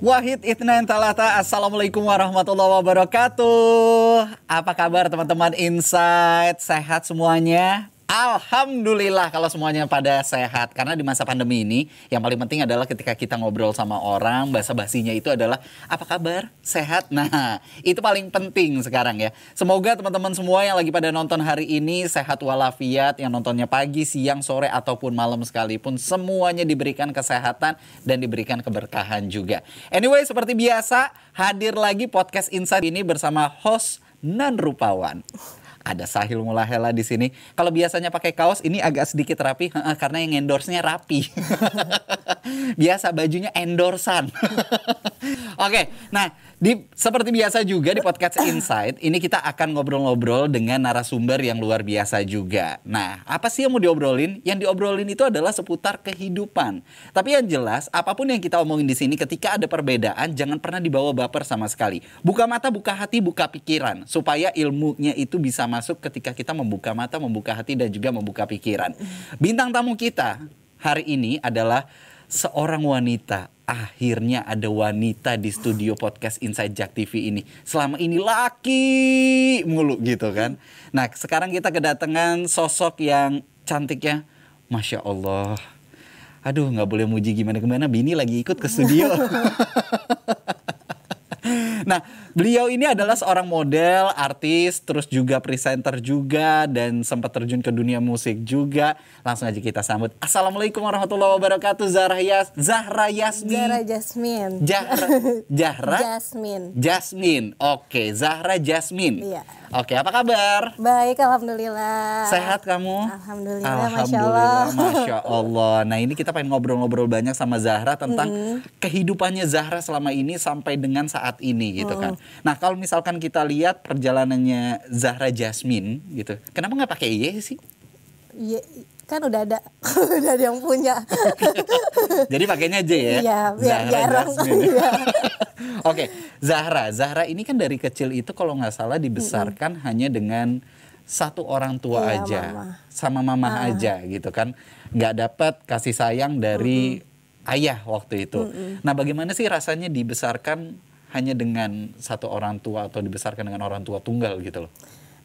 Wahid Itnan Talata Assalamualaikum warahmatullahi wabarakatuh Apa kabar teman-teman Insight Sehat semuanya? Alhamdulillah kalau semuanya pada sehat. Karena di masa pandemi ini yang paling penting adalah ketika kita ngobrol sama orang bahasa basinya itu adalah apa kabar? Sehat? Nah itu paling penting sekarang ya. Semoga teman-teman semua yang lagi pada nonton hari ini sehat walafiat yang nontonnya pagi siang sore ataupun malam sekalipun semuanya diberikan kesehatan dan diberikan keberkahan juga. Anyway seperti biasa hadir lagi podcast Insight ini bersama host Nan Rupawan ada Sahil Mulahela di sini. Kalau biasanya pakai kaos ini agak sedikit rapi karena yang endorse-nya rapi. Biasa bajunya endorsan. Oke, nah di seperti biasa juga di podcast Insight ini kita akan ngobrol-ngobrol dengan narasumber yang luar biasa juga. Nah, apa sih yang mau diobrolin? Yang diobrolin itu adalah seputar kehidupan. Tapi yang jelas, apa pun yang kita omongin di sini ketika ada perbedaan jangan pernah dibawa baper sama sekali. Buka mata, buka hati, buka pikiran supaya ilmunya itu bisa masuk ketika kita membuka mata, membuka hati dan juga membuka pikiran. Bintang tamu kita hari ini adalah seorang wanita. Akhirnya ada wanita di studio podcast Inside Jack TV ini. Selama ini laki mulu gitu kan. Nah sekarang kita kedatangan sosok yang cantiknya. Masya Allah. Aduh nggak boleh muji gimana-gimana. Bini lagi ikut ke studio. Nah, beliau ini adalah seorang model, artis, terus juga presenter juga dan sempat terjun ke dunia musik juga. Langsung aja kita sambut. Assalamualaikum warahmatullahi wabarakatuh. Zahra Yas Zahra Yasmin. Zahra Jasmine. Zahra Zahra Jasmine. Jasmine. Oke, Zahra Jasmine. Iya. Oke, apa kabar? Baik, alhamdulillah. Sehat kamu? Alhamdulillah, masya Allah. Masya Allah. Nah ini kita pengen ngobrol-ngobrol banyak sama Zahra tentang kehidupannya Zahra selama ini sampai dengan saat ini gitu kan. Nah kalau misalkan kita lihat perjalanannya Zahra Jasmine gitu, kenapa nggak pakai Y sih? Iya, kan udah ada, udah ada yang punya. Jadi pakainya J ya? Iya, biar jarang. Iya. Oke, Zahra. Zahra ini kan dari kecil itu kalau nggak salah dibesarkan hanya dengan satu orang tua Iya, aja, mama. sama mama aja gitu kan, nggak dapat kasih sayang dari ayah waktu itu. Nah, bagaimana sih rasanya dibesarkan hanya dengan satu orang tua atau dibesarkan dengan orang tua tunggal gitu loh?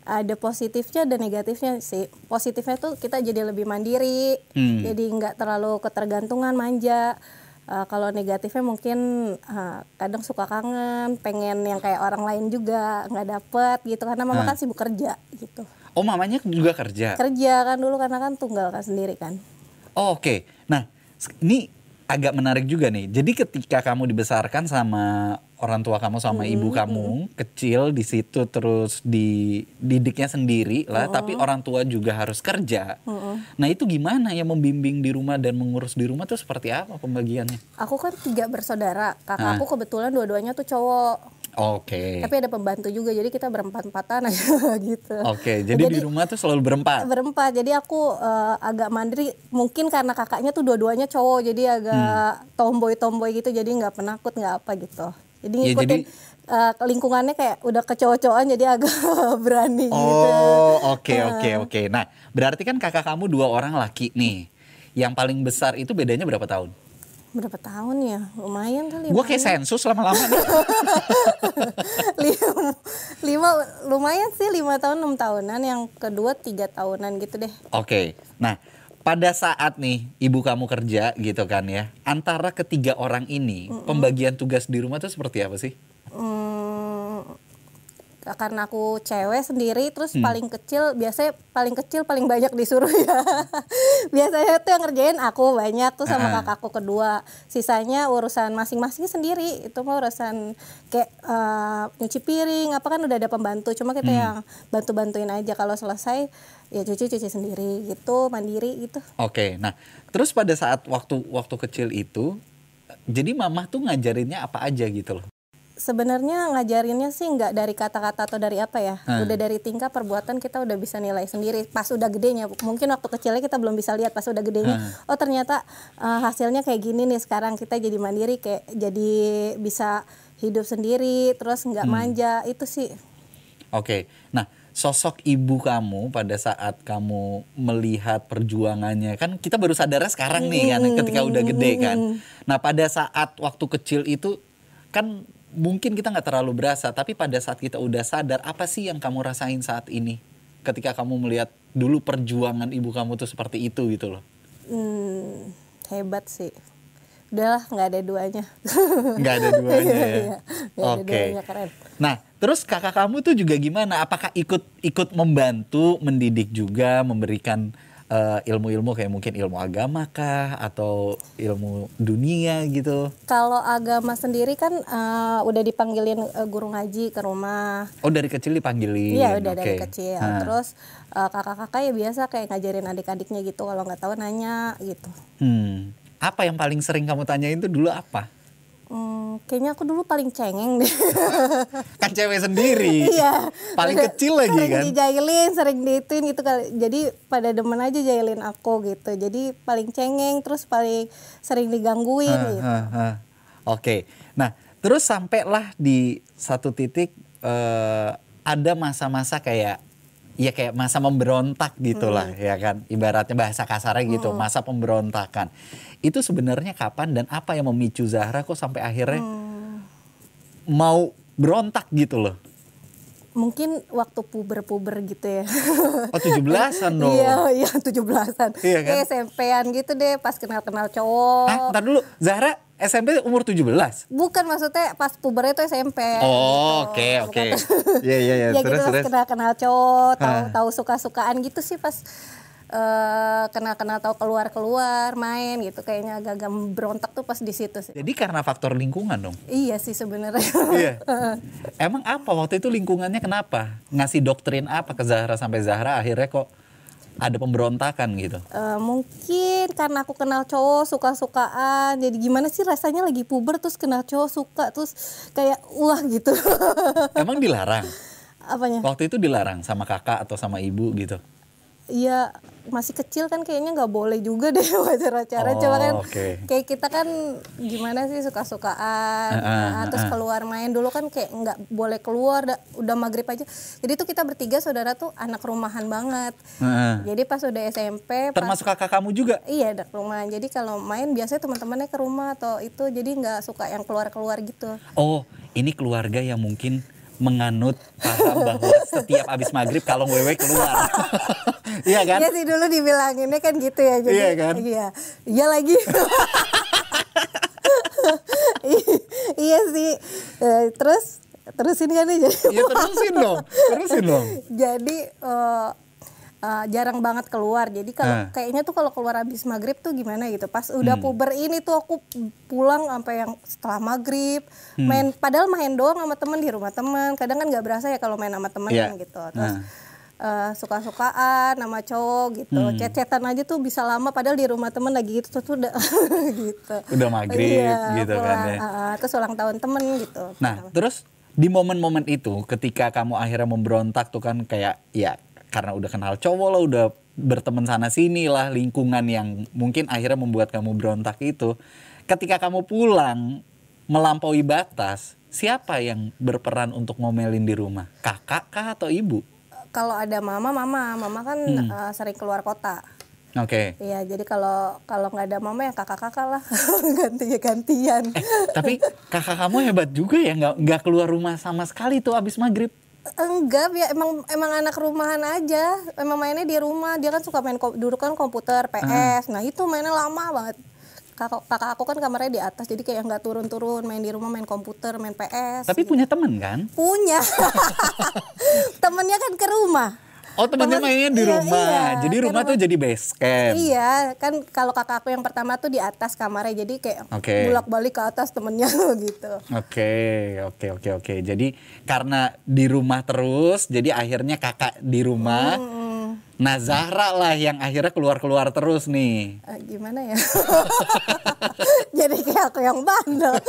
Ada positifnya dan negatifnya sih. Positifnya tuh kita jadi lebih mandiri, Hmm. jadi nggak terlalu ketergantungan manja. Uh, kalau negatifnya mungkin uh, kadang suka kangen, pengen yang kayak orang lain juga nggak dapet gitu karena mama Hah. kan sibuk kerja gitu. Oh, mamanya juga kerja. Kerja kan dulu karena kan tunggal kan sendiri kan. Oh, Oke, nah s- ini agak menarik juga nih. Jadi ketika kamu dibesarkan sama orang tua kamu sama ibu kamu kecil di situ terus dididiknya sendiri lah, tapi orang tua juga harus kerja. Nah itu gimana ya membimbing di rumah dan mengurus di rumah tuh seperti apa pembagiannya? Aku kan tiga bersaudara, kakak aku kebetulan dua-duanya tuh cowok. Oke, Tapi ada pembantu juga, jadi kita berempat-empatan aja gitu. oke. Jadi, di rumah tuh selalu berempat. berempat. Jadi aku eh, agak mandiri. Mungkin karena kakaknya tuh dua-duanya cowok, jadi agak Hmm. tomboy-tomboy gitu. Jadi nggak penakut, nggak apa gitu. Jadi Ya, ngikutin jadi- eh, lingkungannya kayak udah kecowok-cowokan, jadi agak berani gitu. Oh, oke oke oke. Nah, berarti kan kakak kamu dua orang laki nih. Yang paling besar itu bedanya berapa tahun? Berapa tahun ya? Lumayan kali. Gue kayak sensus lama-lama lima, lima lumayan sih lima tahun enam tahunan yang kedua tiga tahunan gitu deh Oke, nah pada saat nih ibu kamu kerja gitu kan ya, antara ketiga orang ini pembagian tugas di rumah tuh seperti apa sih? Karena aku cewek sendiri terus Hmm. paling kecil biasanya paling kecil paling banyak disuruh ya biasanya tuh yang ngerjain aku banyak tuh sama Ah. kakakku kedua sisanya urusan masing-masing sendiri itu mah urusan kayak eh, nyuci piring apa kan udah ada pembantu cuma kita Hmm. yang bantu-bantuin aja kalau selesai ya cuci cuci sendiri gitu mandiri gitu Oke, nah terus pada saat waktu waktu kecil itu, jadi mama tuh ngajarinnya apa aja gitu loh? Sebenarnya ngajarinnya sih nggak dari kata-kata atau dari apa ya, Hmm. udah dari tingkah perbuatan kita udah bisa nilai sendiri. Pas udah gedenya, mungkin waktu kecilnya kita belum bisa lihat. Pas udah gedenya, Hmm. oh ternyata uh, hasilnya kayak gini nih. Sekarang kita jadi mandiri, kayak jadi bisa hidup sendiri, terus nggak Hmm. manja. Itu sih Oke, nah sosok ibu kamu pada saat kamu melihat perjuangannya kan kita baru sadarnya sekarang nih kan ketika udah gede kan. Nah pada saat waktu kecil itu kan mungkin kita nggak terlalu berasa tapi pada saat kita udah sadar apa sih yang kamu rasain saat ini ketika kamu melihat dulu perjuangan ibu kamu tuh seperti itu gitu loh. Hmm, hebat sih. Udahlah nggak ada duanya. Nggak ada duanya ya. Iya, ada Oke. duanya keren. Nah, terus kakak kamu tuh juga gimana? Apakah ikut ikut membantu mendidik juga, memberikan eh, ilmu-ilmu kayak mungkin ilmu agama kah atau ilmu dunia gitu? Kalau agama sendiri kan eh, udah dipanggilin eh, guru ngaji ke rumah. Oh, dari kecil dipanggilin. Iya udah dari Oke. kecil. Nah, Terus eh, kakak-kakak ya biasa kayak ngajarin adik-adiknya gitu. Kalau nggak tahu nanya gitu. hmm, apa yang paling sering kamu tanyain tuh dulu apa? Hmm, kayaknya aku dulu paling cengeng deh. Kan cewek sendiri. Iya. Paling Udah kecil lagi sering kan. dijailin, sering diituin gitu kali. Jadi pada demen aja jailin aku gitu. Jadi paling cengeng, terus paling sering digangguin gitu. hah, hah. Oke, nah terus sampailah di satu titik eh, ada masa-masa kayak ya kayak masa memberontak gitulah Hmm. ya kan ibaratnya bahasa kasarnya gitu masa pemberontakan itu sebenarnya kapan dan apa yang memicu Zahra kok sampai akhirnya Hmm. mau berontak gitu loh Mungkin waktu puber-puber gitu ya. oh 17-an dong Iya, iya 17-an. Iya kan? SMP-an gitu deh pas kenal-kenal cowok. Hah, ntar dulu Zahra SMP umur 17 Bukan maksudnya pas puber itu SMP. Oh, gitu. oke oke. Iya iya iya. ya Terus gitu terus. kenal-kenal cowok, tahu Hah. tahu suka-sukaan gitu sih pas eh, kenal-kenal tahu keluar-keluar main gitu kayaknya agak-agak berontak tuh pas di situ sih. Jadi karena faktor lingkungan dong. Iya sih sebenarnya. Iya. Emang apa waktu itu lingkungannya kenapa? Ngasih doktrin apa ke Zahra sampai Zahra akhirnya kok ada pemberontakan gitu? Eh, mungkin karena aku kenal cowok suka-sukaan jadi gimana sih rasanya lagi puber terus kenal cowok suka terus kayak wah gitu Emang dilarang? apanya Waktu itu dilarang sama kakak atau sama ibu gitu? Iya masih kecil kan kayaknya nggak boleh juga deh wajar-wajar Oh, cuma kan oke. kayak kita kan gimana sih suka-sukaan Ah, ah, nah, terus ah. keluar main dulu kan kayak nggak boleh keluar da- udah maghrib aja jadi tuh kita bertiga saudara tuh anak rumahan banget Heeh. jadi pas udah SMP pas- Termasuk kakak kamu juga? Iya anak rumahan. Jadi kalau main biasanya teman-temannya ke rumah atau itu jadi nggak suka yang keluar-keluar gitu. Oh, ini keluarga yang mungkin menganut paham bahwa setiap abis maghrib kalau wewe keluar. Iya kan? Iya sih dulu dibilanginnya kan gitu ya. Jadi, Iya kan? Iya. Iya lagi. Iya sih. Eh, terus terusin kan jadi. Iya terusin dong, terusin dong. jadi eh, eh, jarang banget keluar. Jadi kalau Ah. kayaknya tuh kalau keluar habis maghrib tuh gimana gitu. Pas udah Hmm. puber ini tuh aku pulang sampai yang setelah maghrib Hmm. main. Padahal main doang sama temen di rumah temen. Kadang kan nggak berasa ya kalau main sama temen Iya. kan gitu. Terus Ah. eh, suka-sukaan sama cowok gitu. Hmm. Chat-chatan aja tuh bisa lama. Padahal di rumah temen lagi gitu tuh udah gitu. Udah maghrib gitu kan pulang. ya. Ah, ah. terus ulang tahun temen gitu. Nah, terus di momen-momen itu ketika kamu akhirnya memberontak tuh kan kayak ya karena udah kenal cowok lah, udah berteman sana sini lah, lingkungan yang mungkin akhirnya membuat kamu berontak itu. Ketika kamu pulang melampaui batas, siapa yang berperan untuk ngomelin di rumah? Kakak kah atau ibu? kalau ada mama mama mama kan Hmm. eh, sering keluar kota Oke. Iya, jadi kalau kalau nggak ada mama ya kakak-kakak lah gantinya gantian. Eh, tapi kakak kamu hebat juga ya nggak nggak keluar rumah sama sekali tuh abis maghrib. Enggak, ya emang emang anak rumahan aja. Emang mainnya di rumah. Dia kan suka main kom- dulu kan komputer, PS. Nah, itu mainnya lama banget. Kakak, kakak aku kan kamarnya di atas, jadi kayak nggak turun-turun main di rumah main komputer, main PS. Tapi punya temen kan? punya. Temennya kan ke rumah. Oh temennya Temen- mainnya di iya, rumah. iya, jadi rumah tuh jadi base camp. Iya, kan kalau kakak aku yang pertama tuh di atas kamarnya, jadi kayak Oke. bolak-balik ke atas temennya gitu. Oke, oke, oke, oke. Jadi karena di rumah terus, jadi akhirnya kakak di rumah. Nah Zahra lah yang akhirnya keluar-keluar terus nih. Eh, gimana ya? Jadi kayak aku yang bandel.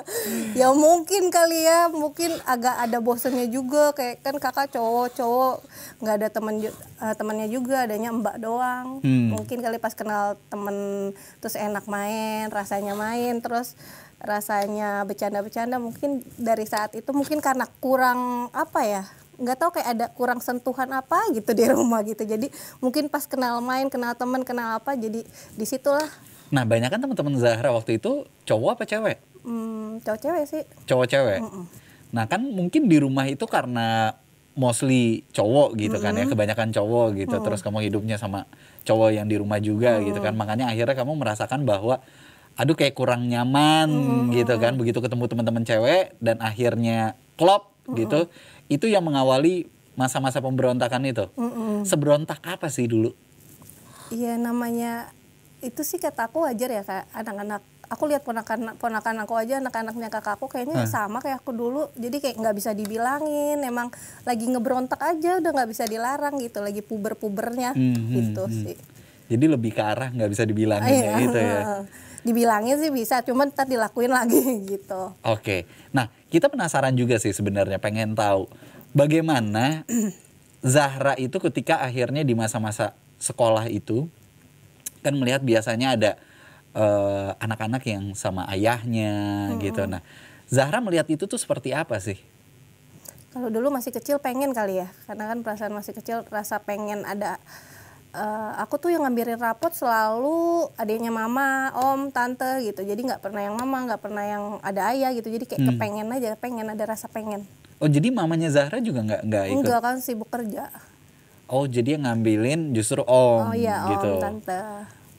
ya mungkin kali ya, mungkin agak ada bosennya juga kayak kan kakak cowok-cowok nggak ada temen eh, temennya juga, adanya mbak doang. Hmm. Mungkin kali pas kenal temen terus enak main, rasanya main terus rasanya bercanda-bercanda mungkin dari saat itu mungkin karena kurang apa ya nggak tahu kayak ada kurang sentuhan apa gitu di rumah gitu jadi mungkin pas kenal main kenal teman kenal apa jadi di situlah Nah, banyak kan teman-teman Zahra waktu itu cowok apa cewek? hmm, cowok cewek sih Cowok cewek. Nah, kan mungkin di rumah itu karena mostly cowok gitu kan ya, kebanyakan cowok gitu. Terus kamu hidupnya sama cowok yang di rumah juga gitu kan. Makanya akhirnya kamu merasakan bahwa aduh kayak kurang nyaman gitu kan begitu ketemu teman-teman cewek dan akhirnya klop gitu. Itu yang mengawali masa-masa pemberontakan itu. Seberontak apa sih dulu? Iya namanya itu sih kata aku wajar ya kak anak-anak aku lihat ponakan ponakan aku aja anak-anaknya kakakku kayaknya sama kayak aku dulu jadi kayak nggak bisa dibilangin emang lagi ngeberontak aja udah nggak bisa dilarang gitu lagi puber-pubernya Hmm, gitu hmm, hmm. sih Jadi lebih ke arah nggak bisa dibilangin Iya, ya gitu ya. dibilangin sih bisa cuman ntar dilakuin lagi gitu Oke. Nah, kita penasaran juga sih sebenarnya pengen tahu bagaimana Zahra itu ketika akhirnya di masa-masa sekolah itu kan melihat biasanya ada eh, anak-anak yang sama ayahnya gitu. Nah, Zahra melihat itu tuh seperti apa sih? Kalau dulu masih kecil pengen kali ya, karena kan perasaan masih kecil rasa pengen ada. Eh, aku tuh yang ngambilin rapot selalu adiknya mama, om, tante gitu. Jadi nggak pernah yang mama, nggak pernah yang ada ayah gitu. Jadi kayak kepengen aja, pengen ada rasa pengen. Oh, jadi mamanya Zahra juga nggak nggak ikut? Enggak kan sibuk kerja. Oh, jadi yang ngambilin justru om Oh iya, gitu. om, tante.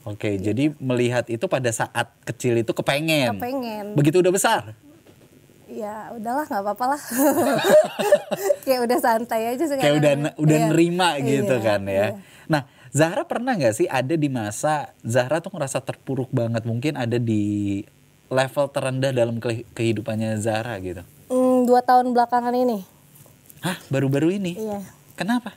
Oke, jadi melihat itu pada saat kecil itu kepengen. Kepengen. Begitu udah besar. Ya udahlah nggak apa-apa lah. kayak udah santai aja sekarang. Kayak udah udah Iya. nerima gitu Iya, kan ya. iya. Nah, Zahra pernah nggak sih ada di masa Zahra tuh ngerasa terpuruk banget mungkin ada di level terendah dalam ke- kehidupannya Zahra gitu. Hmm, dua tahun belakangan ini. Hah, baru-baru ini? Iya. Kenapa?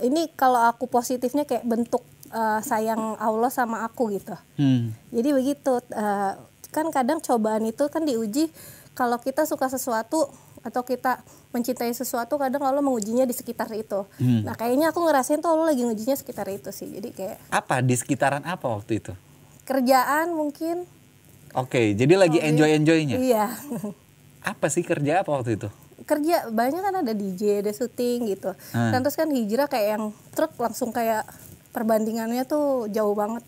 Ini kalau aku positifnya kayak bentuk eh, sayang Allah sama aku gitu. Hmm. Jadi begitu eh, kan kadang cobaan itu kan diuji kalau kita suka sesuatu atau kita mencintai sesuatu kadang Allah mengujinya di sekitar itu. Hmm. Nah kayaknya aku ngerasain tuh Allah lagi ngujinya sekitar itu sih. Jadi kayak Apa di sekitaran apa waktu itu? kerjaan mungkin. Oke, jadi lagi enjoy-enjoynya. Iya. Apa sih kerja apa waktu itu? Kerja banyak kan ada DJ, ada syuting gitu. Hmm. Dan terus kan hijrah kayak yang truk langsung kayak perbandingannya tuh jauh banget.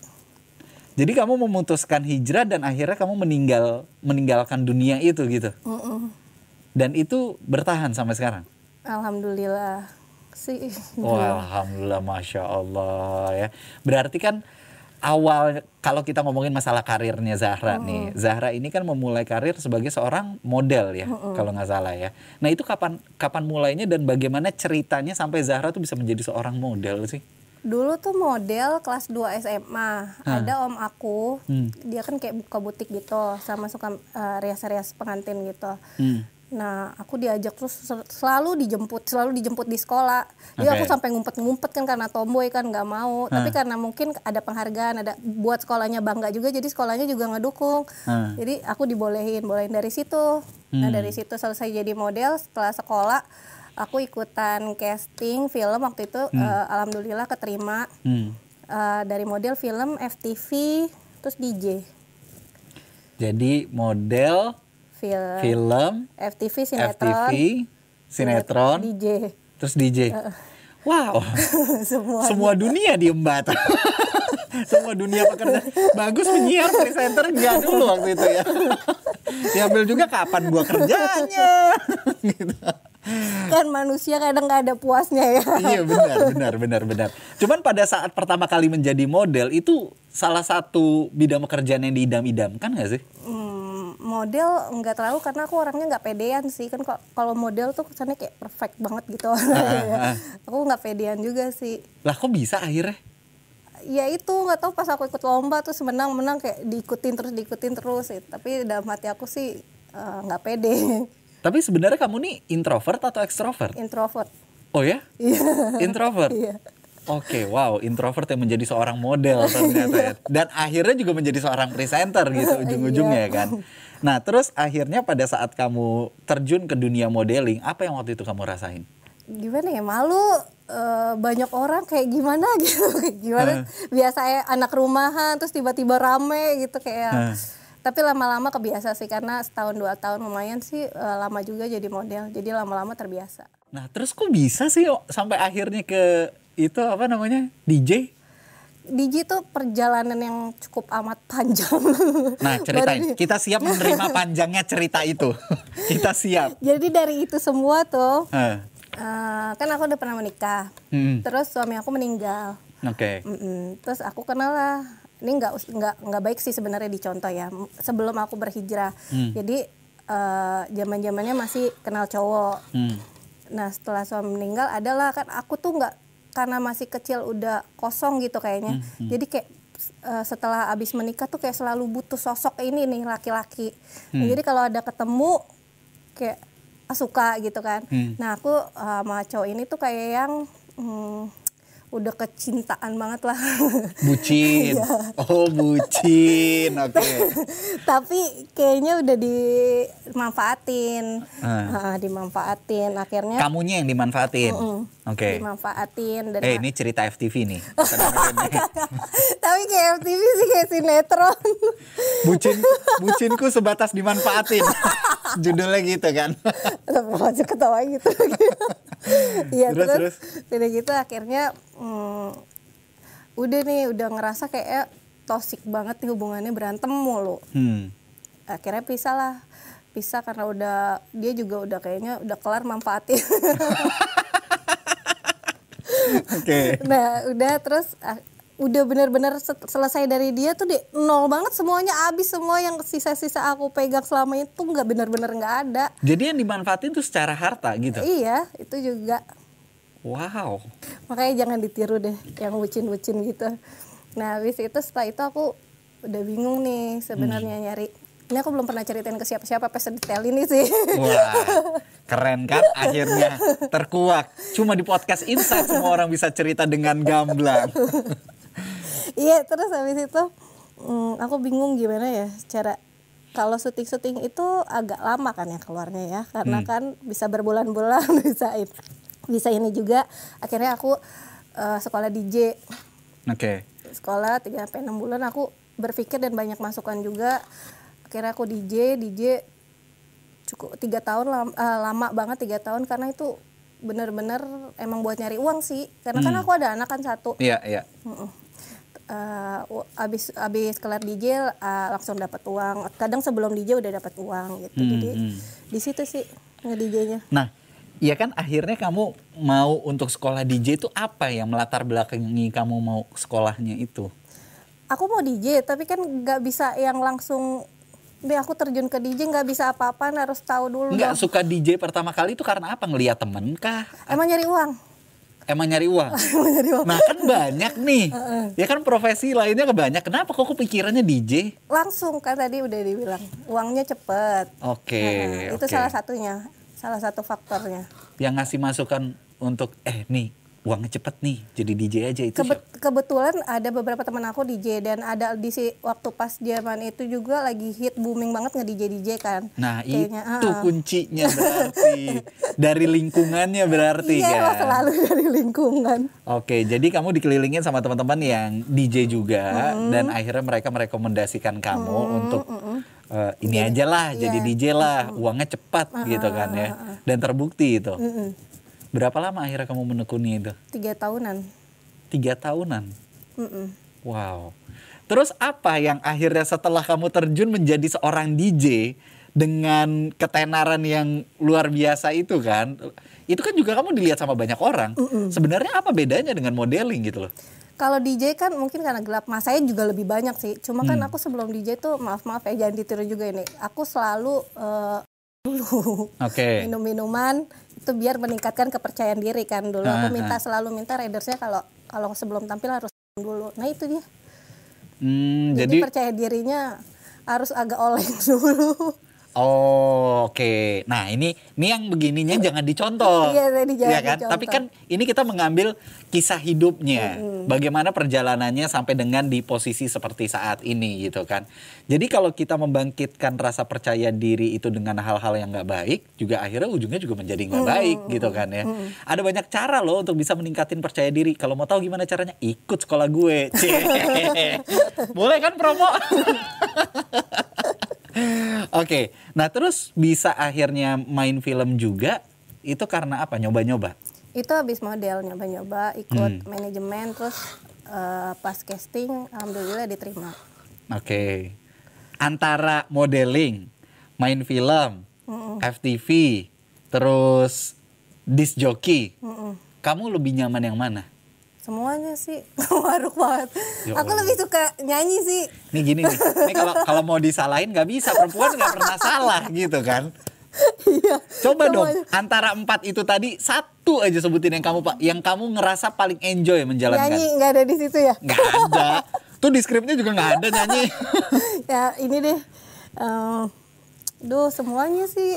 Jadi kamu memutuskan hijrah dan akhirnya kamu meninggal meninggalkan dunia itu gitu. Mm-mm. Dan itu bertahan sampai sekarang. Alhamdulillah sih. Wah, alhamdulillah, masya Allah ya. Berarti kan awal kalau kita ngomongin masalah karirnya Zahra nih, Zahra ini kan memulai karir sebagai seorang model ya, kalau nggak salah ya. Nah itu kapan kapan mulainya dan bagaimana ceritanya sampai Zahra tuh bisa menjadi seorang model sih? Dulu tuh model kelas 2 SMA. Ada om aku, Hmm. dia kan kayak buka butik gitu, sama suka eh, rias-rias pengantin gitu. Hmm. Nah, aku diajak terus sel- selalu dijemput, selalu dijemput di sekolah. Jadi aku sampai ngumpet-ngumpet kan karena tomboy kan nggak mau. Tapi karena mungkin ada penghargaan, ada buat sekolahnya bangga juga, jadi sekolahnya juga ngedukung. Hmm. Jadi aku dibolehin, bolehin dari situ. Nah dari situ selesai jadi model setelah sekolah, aku ikutan casting film waktu itu. eh, alhamdulillah keterima Hmm. Eh, dari model film FTV, terus DJ, Jadi model, film, film, FTV sinetron, FTV, sinetron, DJ, terus DJ. Wow. semua. Semua dunia diembat. Semua dunia pekerja. Bagus penyiar presenter enggak dulu waktu itu ya. Diambil juga kapan gua kerjanya. gitu. kan manusia kadang nggak ada puasnya ya Iya benar, benar, benar, benar. Cuman pada saat pertama kali menjadi model itu salah satu bidang pekerjaan yang diidam-idamkan nggak sih? Hmm, model nggak terlalu karena aku orangnya nggak pedean sih kan kok kalau model tuh kesannya kayak perfect banget gitu ah. aku nggak pedean juga sih Lah kok bisa akhirnya? ya itu nggak tahu pas aku ikut lomba terus menang menang kayak diikutin terus diikutin terus sih tapi dalam hati aku sih eh, nggak pede Tapi sebenarnya kamu nih introvert atau ekstrovert? introvert Oh ya? iya Introvert. iya Oke, wow, introvert yang menjadi seorang model ternyata ya. Dan akhirnya juga menjadi seorang presenter gitu ujung-ujungnya kan. Nah, terus akhirnya pada saat kamu terjun ke dunia modeling, apa yang waktu itu kamu rasain? gimana ya? Malu eh, banyak orang kayak gimana gitu. Gimana? Biasa ya anak rumahan terus tiba-tiba rame gitu kayak. Tapi lama-lama kebiasa sih karena setahun dua tahun lumayan sih eh, lama juga jadi model. Jadi lama-lama terbiasa. Nah, terus kok bisa sih oh, sampai akhirnya ke itu apa namanya? DJ? DJ tuh perjalanan yang cukup amat panjang. Nah, ceritain. Kita siap menerima panjangnya cerita itu. Kita siap. Jadi dari itu semua tuh, Eh, eh, kan aku udah pernah menikah. mm, Terus suami aku meninggal. Oke. Mm-mm. Terus aku kenal lah. Ini nggak nggak nggak baik sih sebenarnya dicontoh ya. Sebelum aku berhijrah, Hmm. jadi eh, zaman zamannya masih kenal cowok. Hmm. Nah setelah suami meninggal adalah kan aku tuh nggak karena masih kecil udah kosong gitu kayaknya. Hmm, Jadi kayak eh, setelah abis menikah tuh kayak selalu butuh sosok ini nih laki-laki. Nah, Hmm. jadi kalau ada ketemu kayak ah, suka gitu kan. Hmm. Nah aku eh, sama cowok ini tuh kayak yang hmm, udah kecintaan banget lah. Bucin. Oh, bucin. Oke. Tapi kayaknya udah dimanfaatin. Ah, dimanfaatin. Akhirnya Kamunya yang dimanfaatin. Mm-mm. Oke. dimanfaatin dan Eh, ini cerita FTV nih. Tapi kayak MTV sih kayak sinetron Bucin, bucinku sebatas dimanfaatin. Judulnya gitu kan. Sampai aja ketawa gitu Iya Terus, terus, terus? udah gitu akhirnya hmm, udah nih udah ngerasa kayak toxic banget nih hubungannya berantem mulu Hmm. akhirnya pisah lah pisah karena udah dia juga udah kayaknya udah kelar manfaatin Oke. nah udah terus ah, udah bener-bener set- selesai dari dia tuh di nol banget semuanya habis semua yang sisa-sisa aku pegang selama itu nggak bener-bener nggak ada Jadi yang dimanfaatin tuh secara harta gitu. iya itu juga Wow. makanya jangan ditiru deh yang bucin-bucin gitu nah habis itu setelah itu aku udah bingung nih sebenarnya nyari ini aku belum pernah ceritain ke siapa-siapa pas detail ini sih Wah, keren kan? Akhirnya terkuak. Cuma di podcast Insight semua orang bisa cerita dengan gamblang. Iya terus habis itu mm, aku bingung gimana ya cara kalau syuting-syuting itu agak lama kan ya keluarnya ya karena Hmm. kan bisa berbulan-bulan bisa ini bisa ini juga. Akhirnya aku eh, sekolah DJ Oke. sekolah 3 sampai 6 bulan aku berpikir dan banyak masukan juga. Akhirnya aku DJ DJ cukup tiga tahun lam- eh, lama banget tiga tahun karena itu bener-bener emang buat nyari uang sih. Karena kan aku ada anak kan satu. Iya, iya. Eh, w- abis abis kelar DJ eh, langsung dapat uang. Kadang sebelum DJ udah dapat uang gitu. Hmm, Jadi hmm. di situ sih nge DJ-nya. Nah, iya kan akhirnya kamu mau untuk sekolah DJ itu apa yang melatar belakangi kamu mau sekolahnya itu? Aku mau DJ tapi kan nggak bisa yang langsung deh aku terjun ke DJ nggak bisa apa-apaan harus tahu dulu Enggak dong. suka DJ pertama kali itu karena apa? Ngeliat temen kah? Emang nyari uang. Emang nyari uang? Emang nyari uang. Nah kan banyak nih. Ya kan profesi lainnya kebanyak. Kenapa kok kepikirannya DJ? Langsung kan tadi udah dibilang uangnya cepet. Oke, Nah, itu oke. salah satunya, salah satu faktornya. Yang ngasih masukan untuk eh nih uangnya cepet nih jadi DJ aja itu Kebet- siapa? kebetulan ada beberapa teman aku DJ dan ada di si waktu pas zaman itu juga lagi hit booming banget nge DJ DJ kan. Nah Kayaknya, itu ah. kuncinya berarti dari lingkungannya berarti Iya kan. selalu dari lingkungan. Oke, jadi kamu dikelilingin sama teman-teman yang DJ juga dan akhirnya mereka merekomendasikan kamu untuk eh, ini aja lah jadi Iya. DJ lah, uangnya cepat gitu kan ya. Dan terbukti itu. Berapa lama akhirnya kamu menekuni itu? Tiga tahunan. Tiga tahunan. Mm-mm. Wow. Terus apa yang akhirnya setelah kamu terjun menjadi seorang DJ dengan ketenaran yang luar biasa itu kan? Itu kan juga kamu dilihat sama banyak orang. Sebenarnya apa bedanya dengan modeling gitu loh? Kalau DJ kan mungkin karena gelap masanya juga lebih banyak sih. Cuma kan Hmm. aku sebelum DJ tuh maaf maaf ya jangan ditiru juga ini. Aku selalu eh, dulu Oke. minum minuman itu biar meningkatkan kepercayaan diri kan dulu. Aku Ah, minta selalu minta ridersnya kalau kalau sebelum tampil harus dulu. Nah itu dia. Hmm, Jadi, jadi percaya dirinya harus agak oleng dulu. Oh, oke. Nah, ini ini yang begininya jangan dicontoh. Iya, tadi jangan Iya kan? dicontoh. Tapi kan ini kita mengambil kisah hidupnya. Bagaimana perjalanannya sampai dengan di posisi seperti saat ini gitu kan. Jadi kalau kita membangkitkan rasa percaya diri itu dengan hal-hal yang nggak baik, juga akhirnya ujungnya juga menjadi nggak baik gitu kan ya. Ada banyak cara loh untuk bisa meningkatin percaya diri. Kalau mau tahu gimana caranya, ikut sekolah gue. Boleh kan promo? Oke, nah terus bisa akhirnya main film juga. itu karena apa? Nyoba-nyoba. Itu habis model nyoba-nyoba, ikut manajemen, terus eh, pas casting, alhamdulillah diterima. Oke. Antara modeling, main film, FTV, terus disc jockey. Kamu lebih nyaman yang mana? Semuanya sih ngaruh banget. Ya Aku lebih suka nyanyi sih. Nih gini nih. Nih kalau kalau mau disalahin nggak bisa. Perempuan nggak pernah salah gitu kan. Iya. Coba dong Semuanya. antara empat itu tadi satu aja sebutin yang kamu pak, yang kamu ngerasa paling enjoy menjalankan. Nyanyi nggak ada di situ ya? Nggak ada. Tuh di skripnya juga nggak ada nyanyi. ya ini deh. eh, duh semuanya sih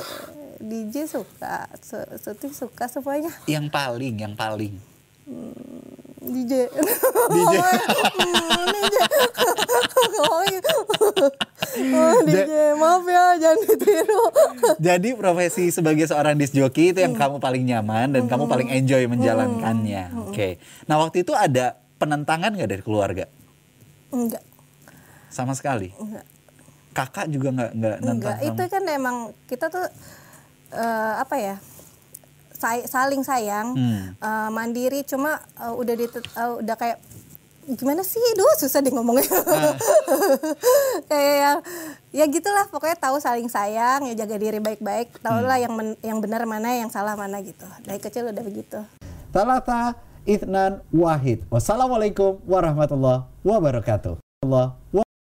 DJ suka, Su- syuting suka semuanya. yang paling, yang paling. DJ. DJ. Hmm, DJ. Oh, DJ, maaf ya, jangan ditiru. Jadi profesi sebagai seorang disc jockey itu yang Hmm. kamu paling nyaman dan kamu paling enjoy menjalankannya. Hmm. Oke. Nah waktu itu ada penentangan nggak dari keluarga? Enggak, Sama sekali. enggak. Kakak juga nggak nggak nentang Enggak, itu kan emang kita tuh eh, apa ya? Say- saling sayang, Hmm. eh, mandiri cuma eh, udah di udah kayak gimana sih? Duh, susah deh ngomongnya. Ah. kayak yang ya gitulah pokoknya tahu saling sayang, ya jaga diri baik-baik, tahu Hmm. lah yang men- yang benar mana, yang salah mana gitu. Dari kecil udah begitu. Talata Ithnan Wahid. Wassalamualaikum warahmatullahi wabarakatuh. Allah